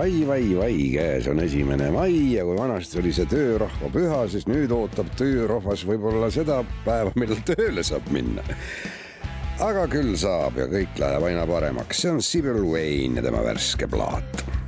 Ai, vai, vai, käes on esimene mai ja kui vanasti oli see töörahva püha, siis nüüd ootab töörahvas võib-olla seda päeva, millal tööle saab minna. aga küll saab ja kõik läheb aina paremaks, see on Sibyl Wayne ja tema värske plaat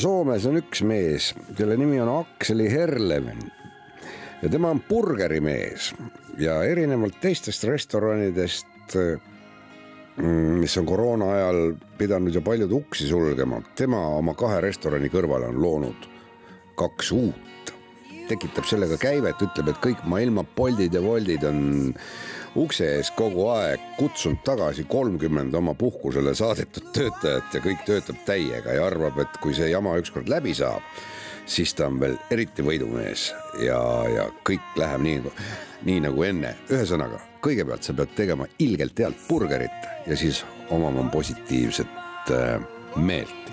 Soomes on üks mees, kelle nimi on Akseli Herleven ja tema on burgerimees ja erinevalt teistest restoranidest, mm, mis on koroona ajal pidanud ju paljud uksi sulgema, tema oma kahe restorani kõrvale on loonud kaks uut, tekitab sellega käivet, ütleb, et kõik maailma Boltid ja Woltid on ukse ees kogu aeg kutsunud tagasi kolmkümmend oma puhkusele saadetud töötajat ja kõik töötab täiega ja arvab, et kui see jama ükskord läbi saab, siis ta on veel eriti võidumees ja, ja kõik läheb nii, nii nagu enne. ühesõnaga, kõigepealt sa pead tegema ilgelt head burgerit ja siis omama positiivset äh, meelt.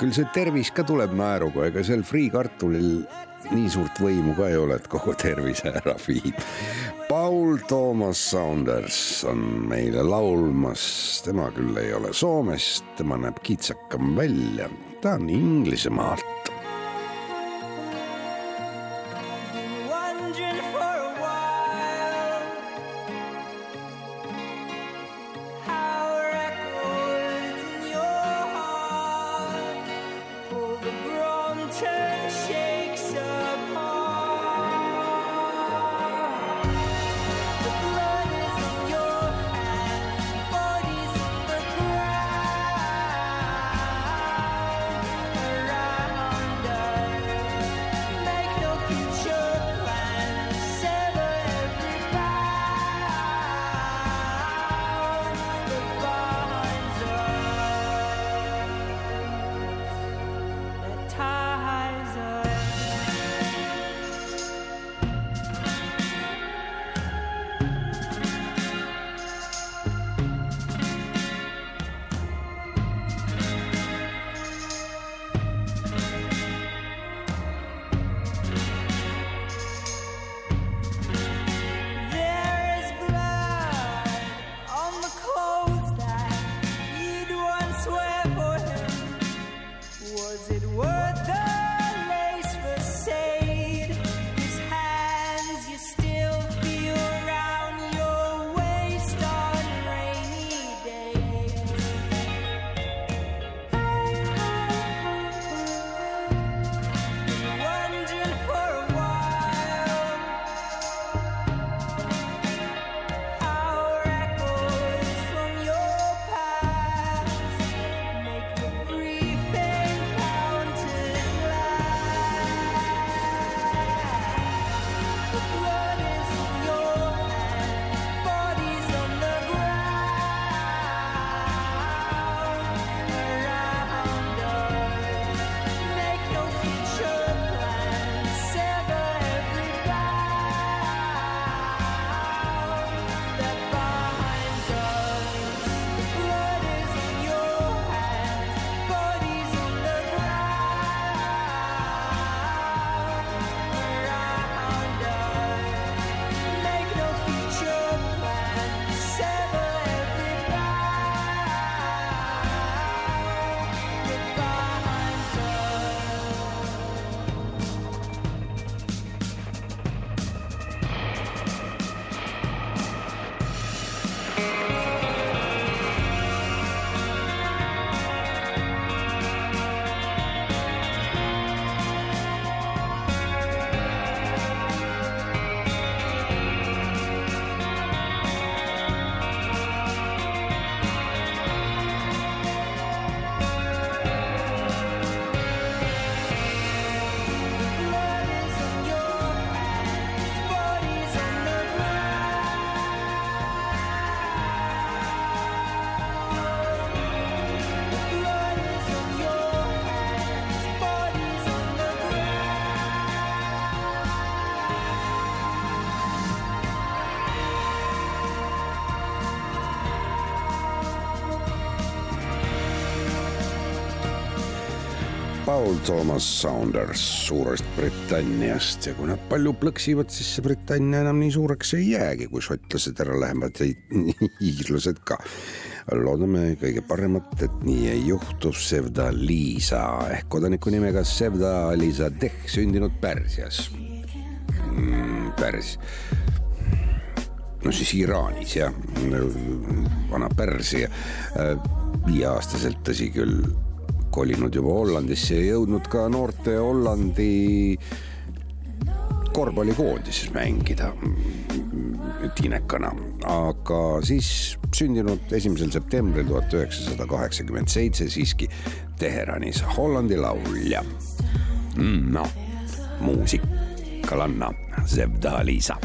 küll see tervis ka tuleb naeruga, ega sel friikartulil nii suurt võimu ka ei ole, et kogu tervise ära viib. Paul Thomas Saunders on meile laulmas, tema küll ei ole Soomest, tema näeb kitsakam välja, ta on Inglismaalt. Paul Thomas Saunders Suurest-Britanniast ja kui nad palju plõksivad, siis see Britannia enam nii suureks ei jäägi, kui šotlased ära lähevad ja iirlased ka. loodame kõige paremat, et nii ei juhtu Sevda Liisa ehk kodaniku nimega Sevda Liisa Deh sündinud Pärsias mm,. Pärs no siis Iraanis jah, vana Pärsia, viieaastaselt tõsi küll, kolinud juba Hollandisse ja jõudnud ka noorte Hollandi korvpallikoondises mängida tiinekana, aga siis sündinud esimesel septembril tuhat üheksasada kaheksakümmend seitse siiski Teheranis Hollandi laulja mm,. noh, muusikalanna Zebda Liisa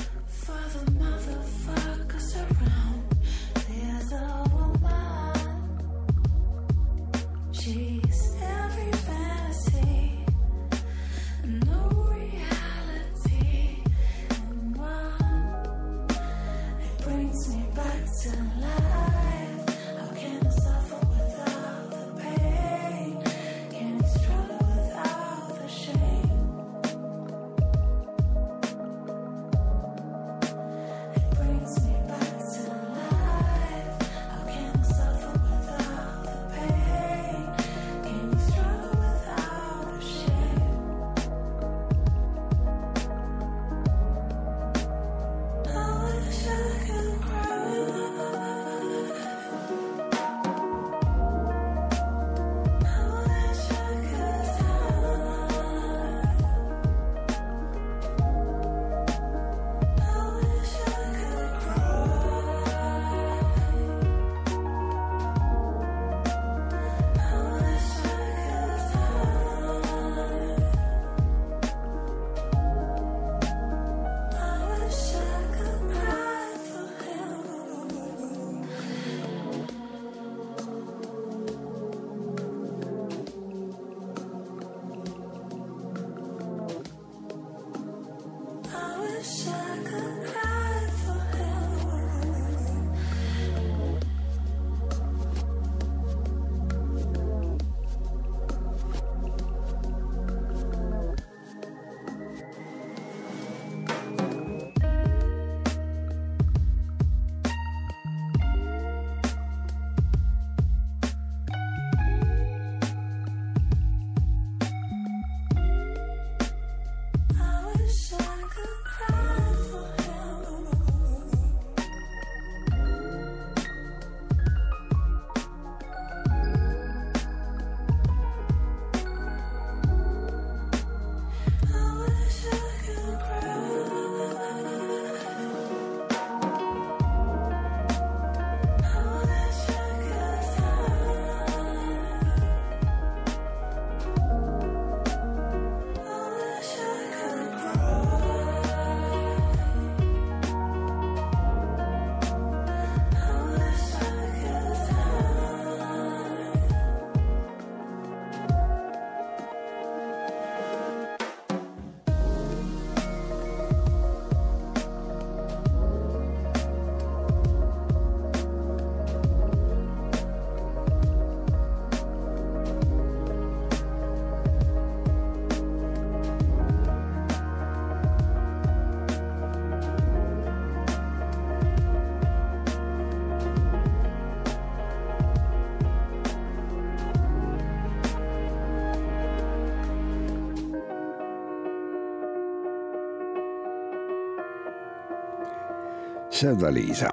Sevda Liisa.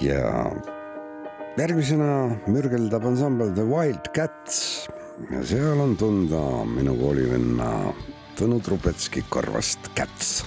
ja järgmisena mürgeldab ansambel The Wild Cats ja seal on tunda minu koolivenna Tõnu Trubetski karvast Cats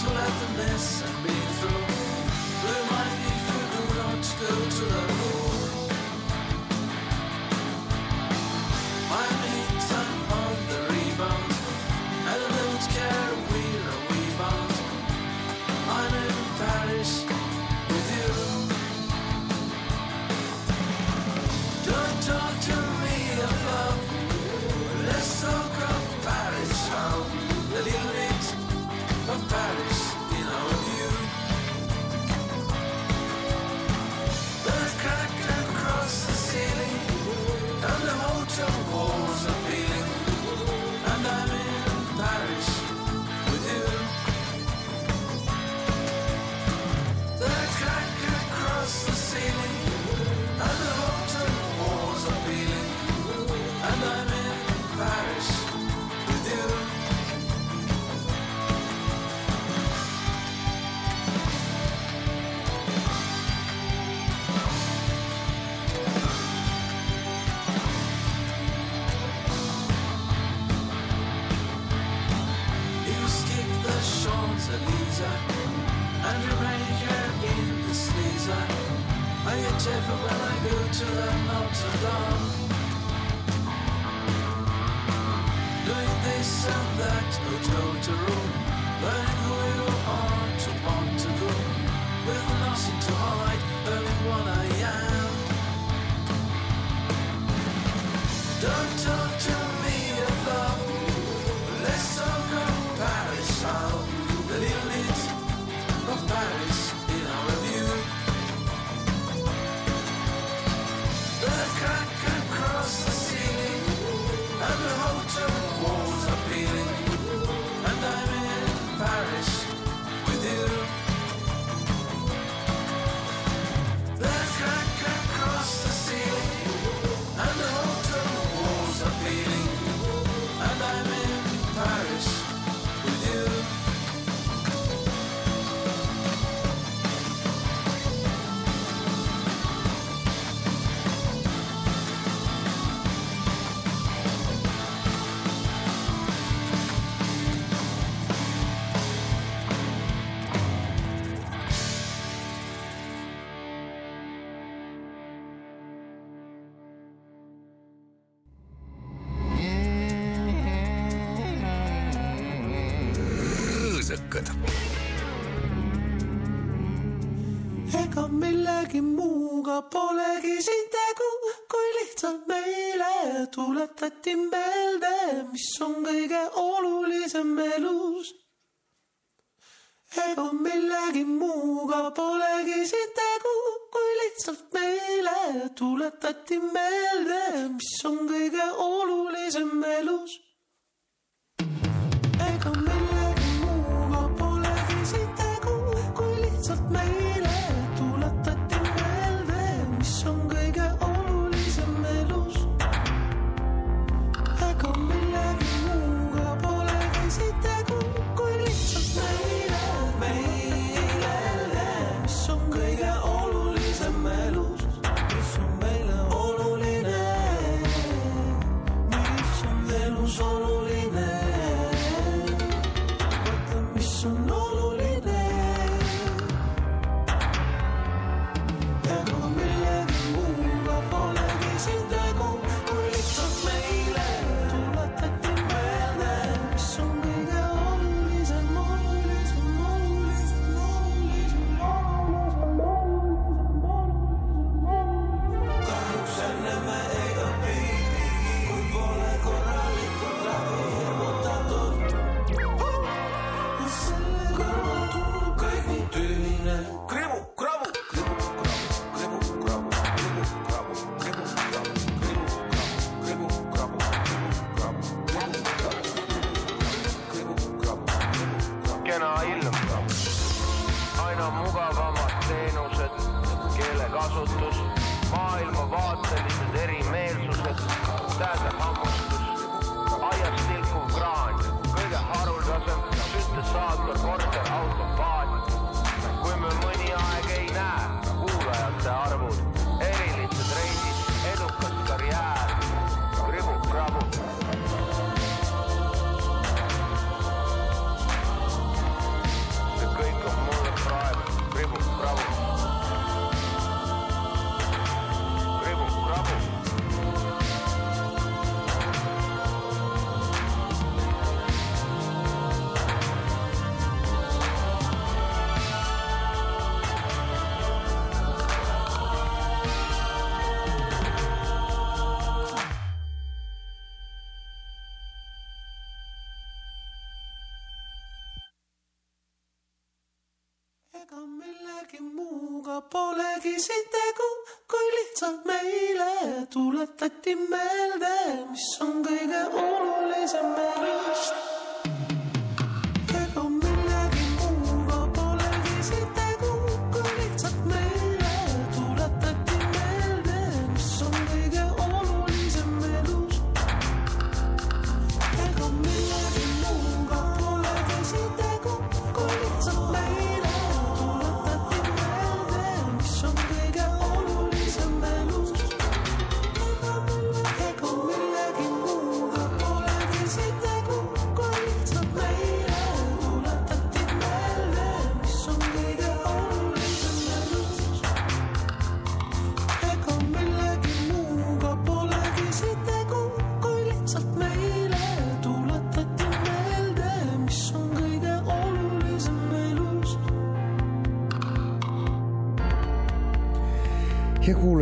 to let the mess and be through. Remind me if not go to love. And laser Underrated in the sneezer I get different when I go to the Notre Dame Doing this and that, no to room Learning who you are to want to go. With nothing to hide, learning what I am. Don't talk to allikad. ega millegi muuga polegi siin tegu, kui lihtsalt meile tuletati meelde, mis on kõige olulisem elus ega millegi muuga polegi siin tegu, kui lihtsalt meile tuletati meelde, mis on kõige olulisem elus tuletati meelde, mis on kõige olulisem elust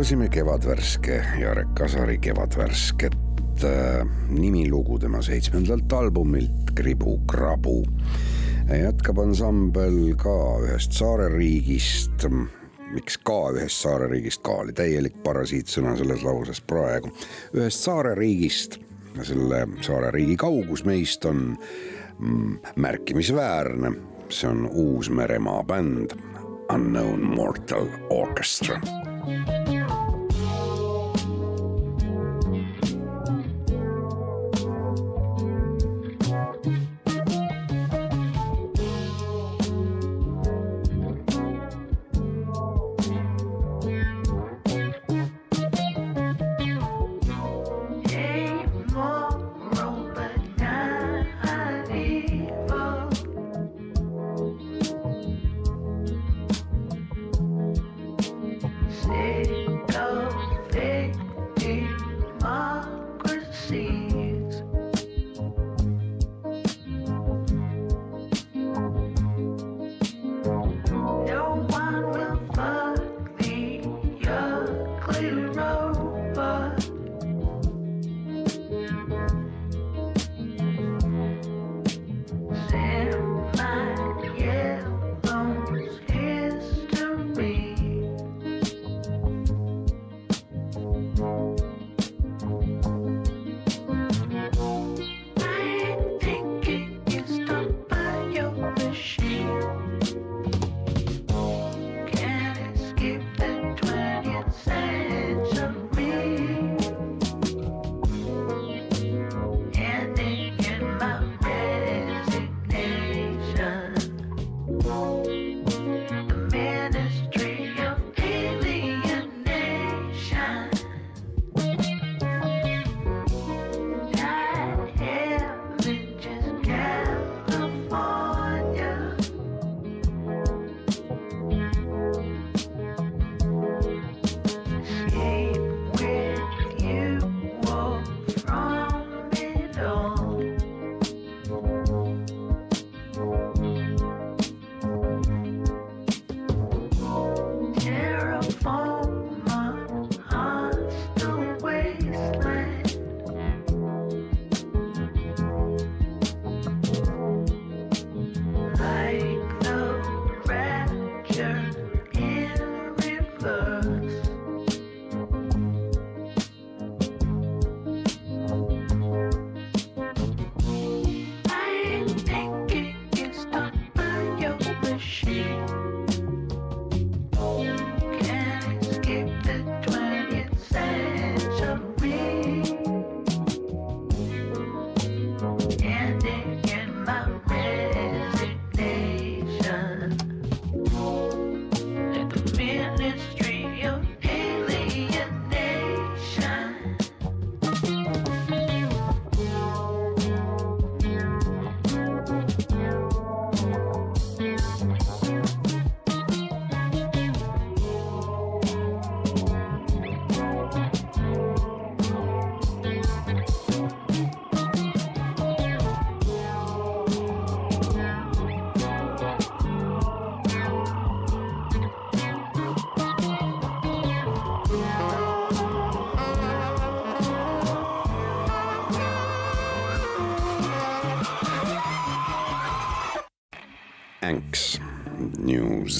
kuulasime Kevadvärske, Jarek Kasari Kevadvärsket äh, nimilugu tema seitsmendalt albumilt Kribu krabu. jätkab ansambel ka ühest saareriigist, miks ka ühest saareriigist, ka oli täielik parasiitsõna selles lauses praegu, ühest saareriigist, selle saareriigi kaugus meist on mm, märkimisväärne, see on Uus-Meremaa bänd Unknown Mortal Orchestra. thank you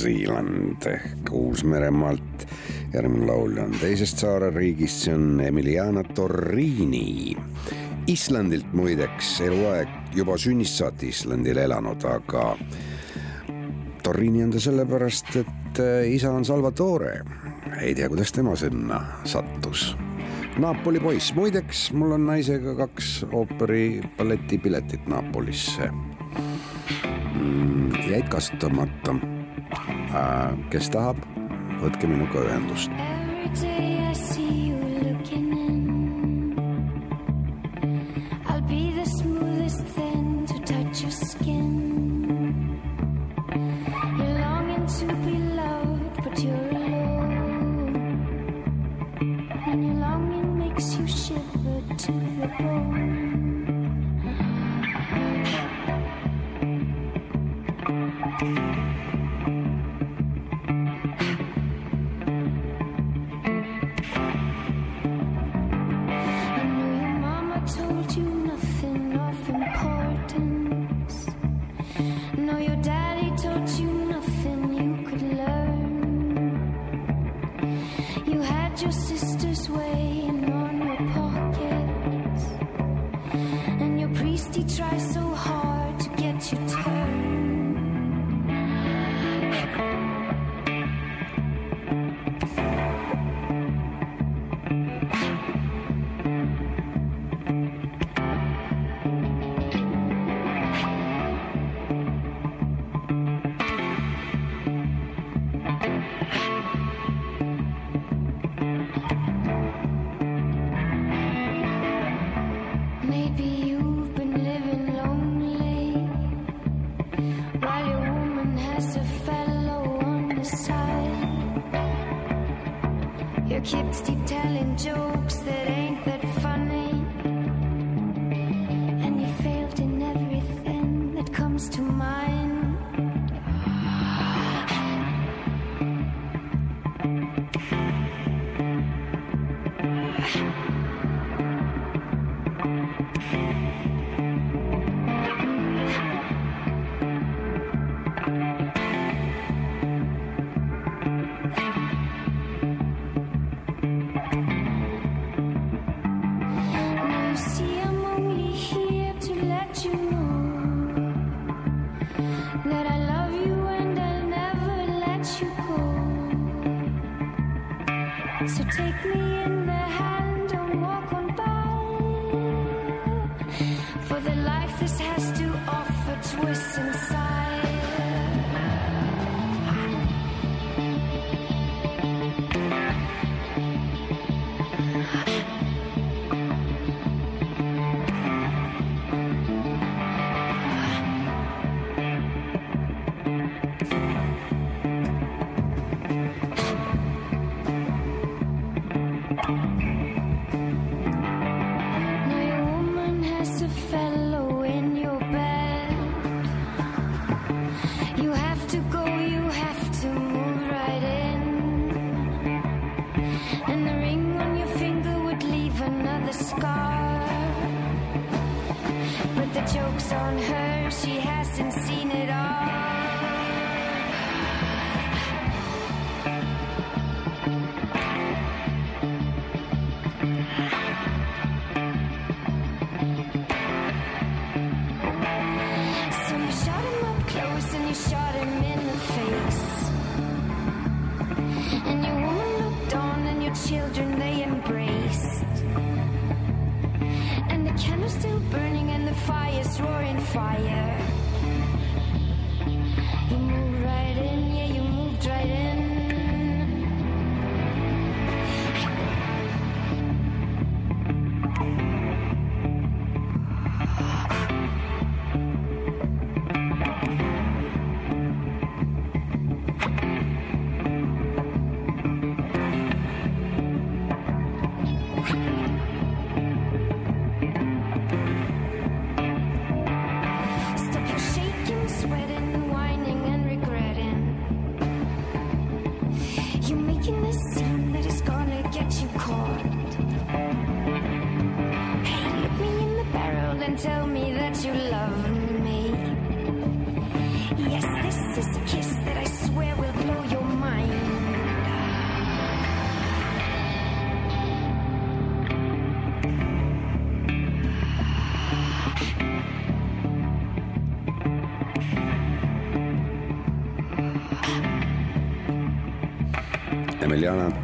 Zealand ehk Uus-Meremaalt. järgmine laulja on teisest saareriigist, see on Emiliana Torrini. Islandilt muideks eluaeg, juba sünnist saati Islandil elanud, aga Torrini on ta sellepärast, et äh, isa on Salvatore. ei tea, kuidas tema sinna sattus Napoli poiss, muideks mul on naisega kaks ooperi balletipiletit Napolisse mm,. jäid kasutamata Äh, kes tahab, võtke minuga ühendust.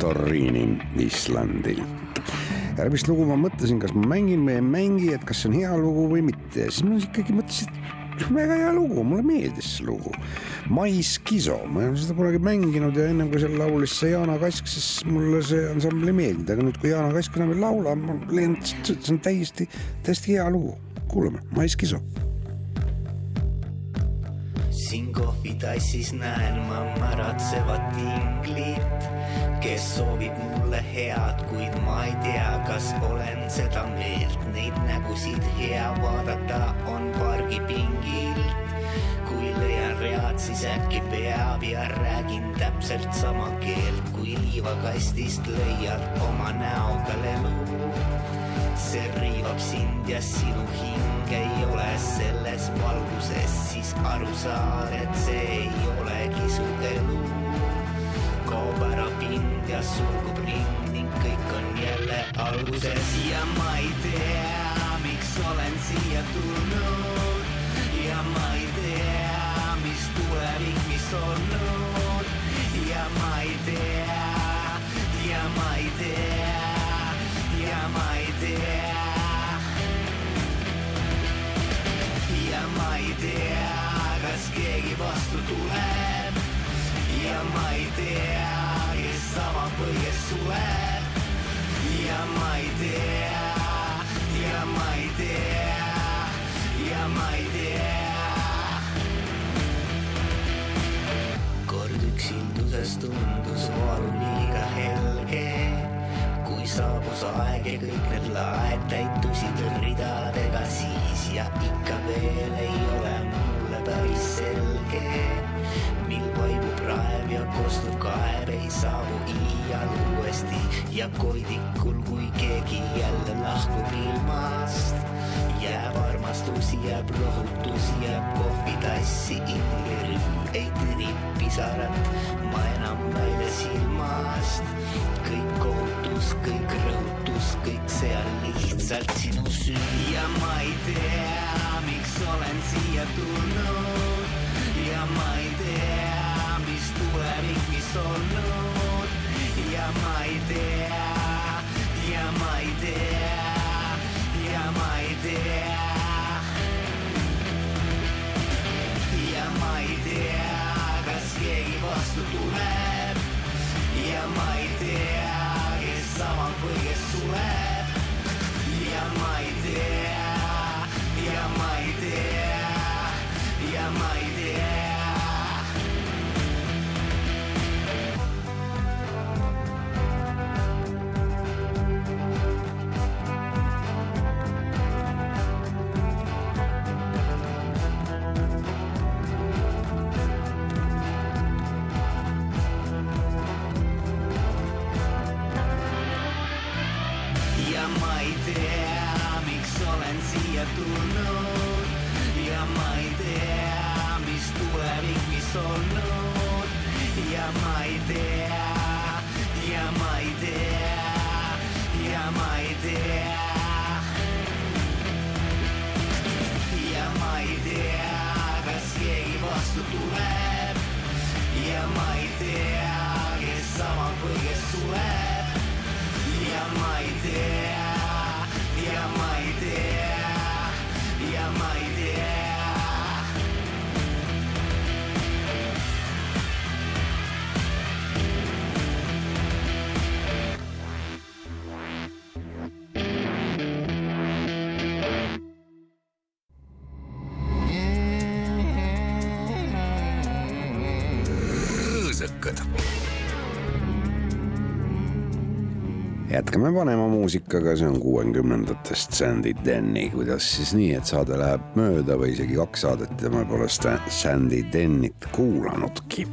Torrini Islandil. Järgmist lugu ma mõtlesin, kas ma mängin või ei mängi, et kas see on hea lugu või mitte. Siis ma ikkagi mõtlesin, et väga hea lugu, mulle meeldis see lugu. Mais Kiso, ma ei ole seda kunagi mänginud ja ennem kui seal laulis see Jaana Kask, siis mulle see ansambel ei meeldinud, aga nüüd, kui Jaana Kask enam ei laula, ma leian, et see on täiesti, täiesti hea lugu. kuulame, Mais Kiso siin kohvitassis näen ma märatsevat inglit, kes soovib mulle head, kuid ma ei tea, kas olen seda meelt. Neid nägusid hea vaadata on pargipingilt. kui leian read, siis äkki peab ja räägin täpselt sama keelt, kui liivakastist leiad oma näoga lelu see riivab sind ja sinu hing ei ole selles valguses, siis aru saad, et see ei olegi su elu. Pind ja sulgub ring ning kõik on jälle alguses ja ma ei tea, miks olen siia tulnud. Ja ma ei tea, mis tulevik, mis olnud. Ja ma ei tea ja ma ei tea ja ma ei tea. ja ma ei tea, kas keegi vastu tuleb. Ja ma ei tea, või kes suleb ja ma ei tea, ja ma ei tea, ja ma ei tea. kord üksinduses tundus valu liiga helge. Kui saabus aeg ja kõik need laed täitusid ridadega siis ja ikka veel ei ole. mulle päris selge, mil vaibub raev ja kostub kaev, ei saabu iial uuesti. Ja koidikul, kui keegi jälle lahkub ilmast, jääb armastus, jääb lohutus, jääb kohvitassi inglerühm, ei tiri pisarat, ma enam välja silmast. Kõik kohutus, kõik rõhutus, kõik see on lihtsalt sinu süü ja ma ei tea, miks olen siia tulnud ja ma ei tea, mis tulevik, mis olnud ja ma ei tea, ja ma ei tea, ja ma ei tea. ja ma ei tea, kas keegi vastu tuleb ja ma ei tea, kes avab või kes suleb. Vanema muusikaga, see on kuuekümnendatest Sandy Denny, kuidas siis nii, et saade läheb mööda või isegi kaks saadet ja ma pole Sandy Dennit kuulanudki.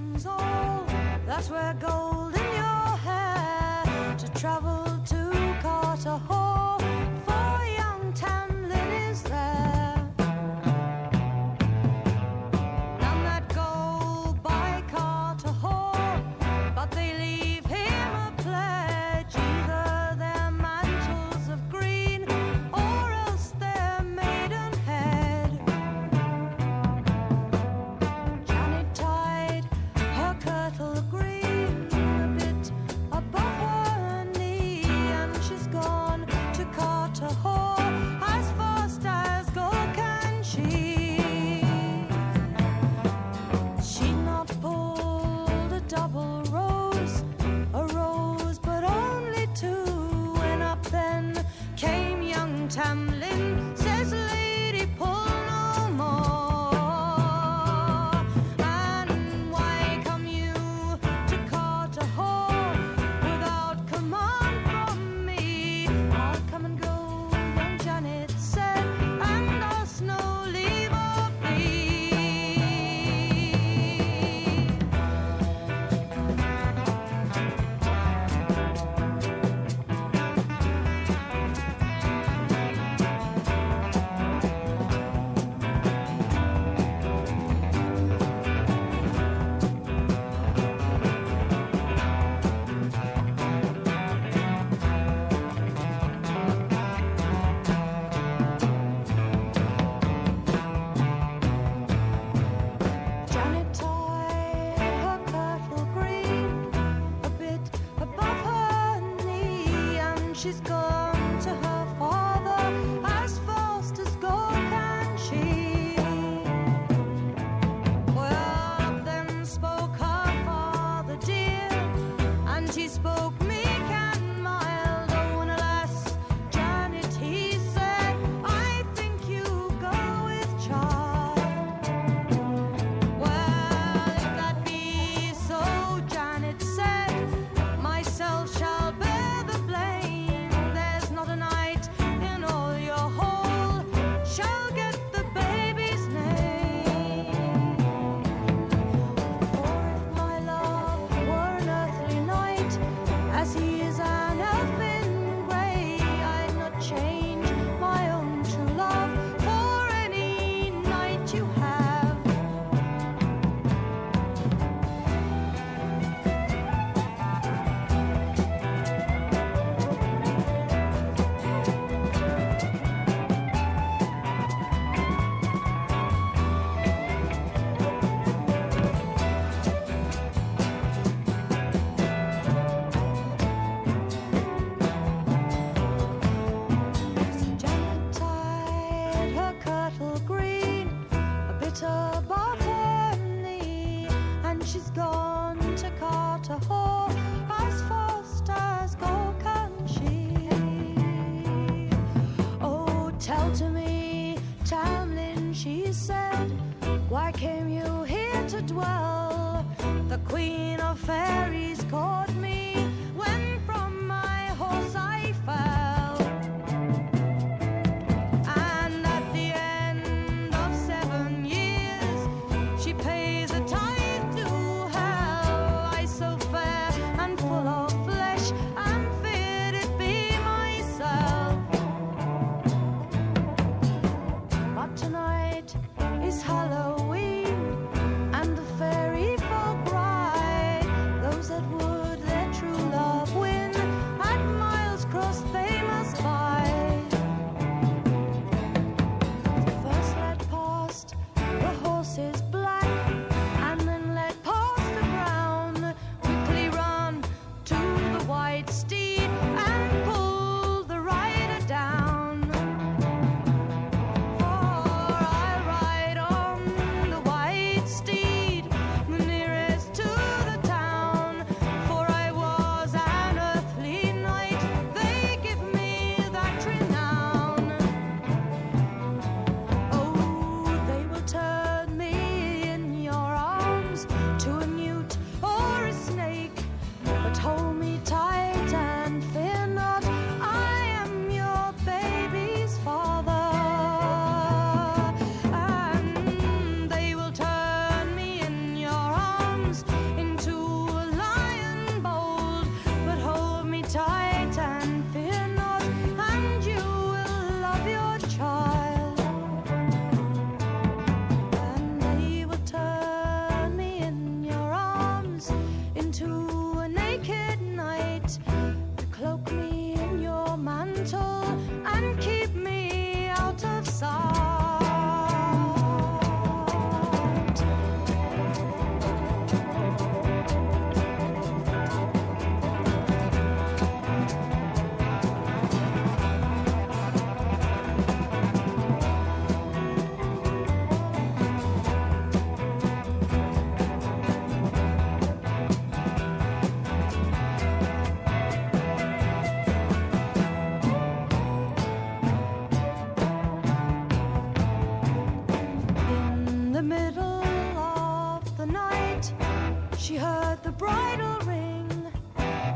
The bridal ring.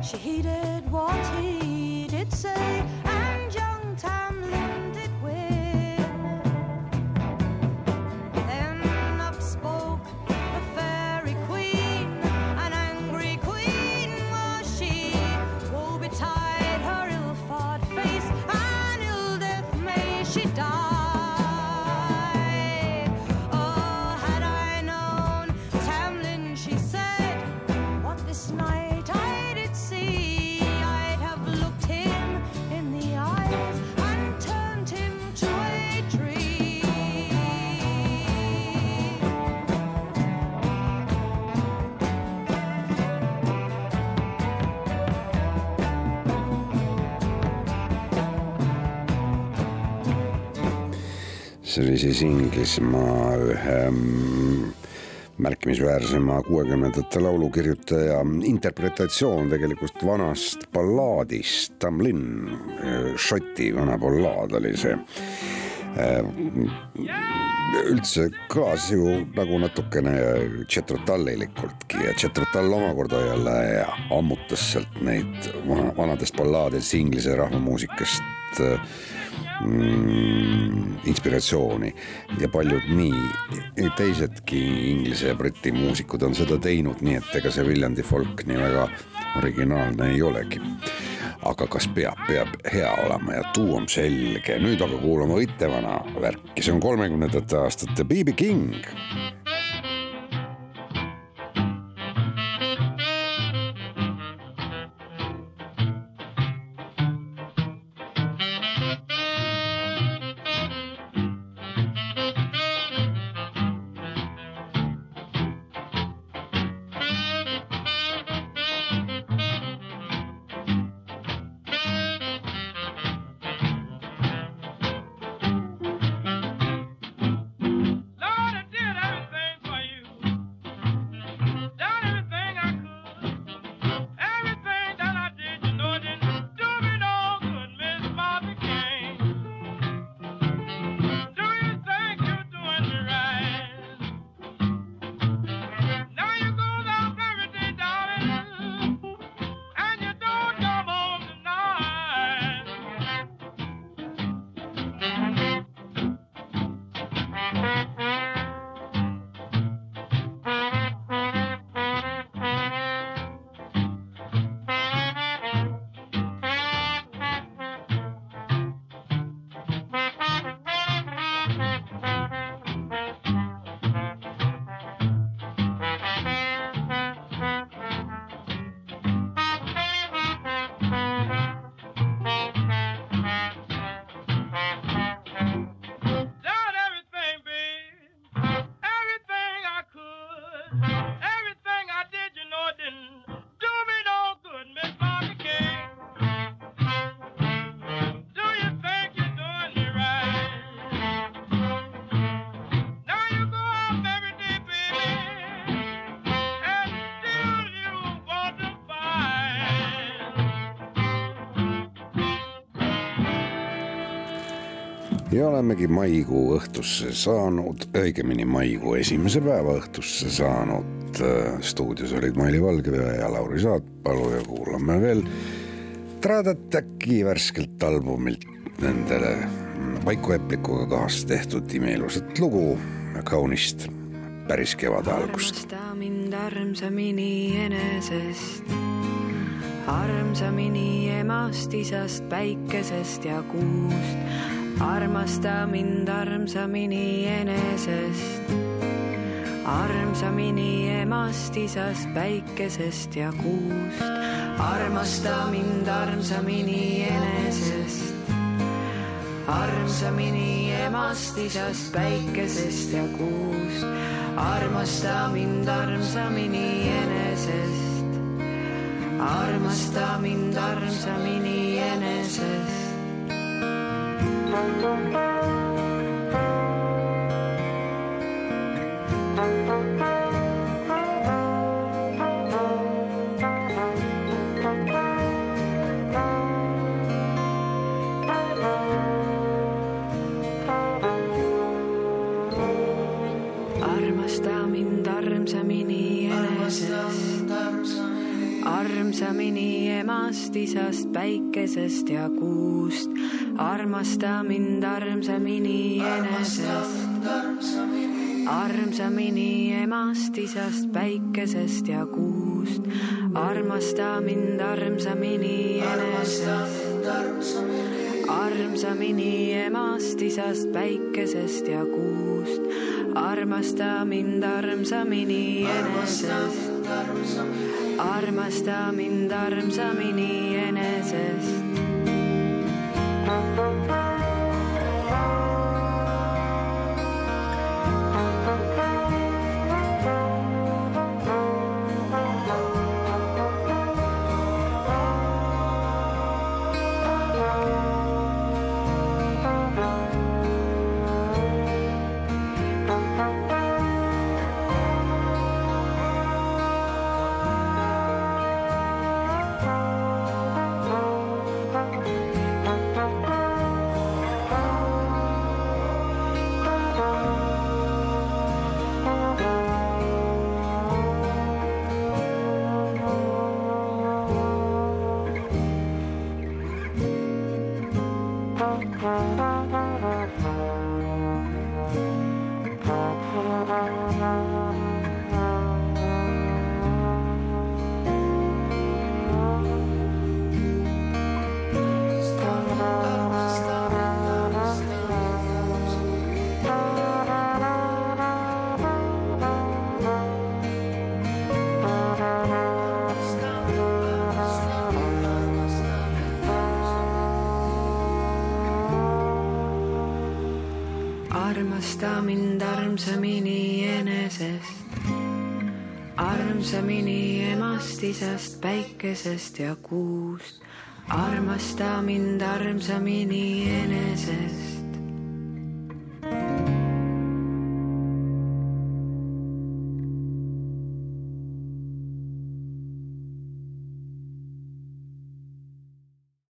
She heeded what he did say, see oli siis Inglismaa ühe mm, märkimisväärsema kuuekümnendate laulukirjutaja interpretatsioon tegelikult vanast ballaadist, Tamlin, Šoti vana ballaad oli see. Üldse kõlas ju nagu natukene Tšetrotallilikultki ja Tšetrotall omakorda jälle ammutas sealt neid vana- vanadest ballaadidest inglise rahvamuusikast mm, inspiratsiooni. Ja paljud nii. Teisedki inglise ja briti muusikud on seda teinud, nii et ega see Viljandi folk nii väga originaalne ei olegi. Aga kas peab, peab hea olema ja tuu on selge, nüüd aga kuulame Õittevana värki, see on kolmekümnendate aastate BB King. Ja olemegi maikuu õhtusse saanud, õigemini maikuu esimese päeva õhtusse saanud. stuudios olid Maili Valgevee ja Lauri Saatpalu ja kuulame veel Tradat äkki värskelt albumilt nendele Vaiko Eplikuga kaasa tehtud imeilusat lugu, kaunist päris kevade algust. armasta mind armsamini enesest, armsamini emast, isast, päikesest ja kuust. Armasta mind armsamini enesest, armsamini emast, isast, päikesest ja kuust. armasta mind armsamini enesest, armsamini emast, isast, päikesest ja kuust. armasta mind armsamini enesest, armasta mind armsamini enesest. Armsamini emast, isast, päikesest ja kuust. Armasta mind armsamini enesest, armsamini emast, isast, päikesest ja kuust. armasta mind armsamini enesest, armsamini emast, isast, päikesest ja kuust. armasta mind armsamini enesest, armasta mind armsamini enesest. Armasta armsamini enesest, armsamini emast, isast, päikesest ja kuust, armasta mind armsamini enesest.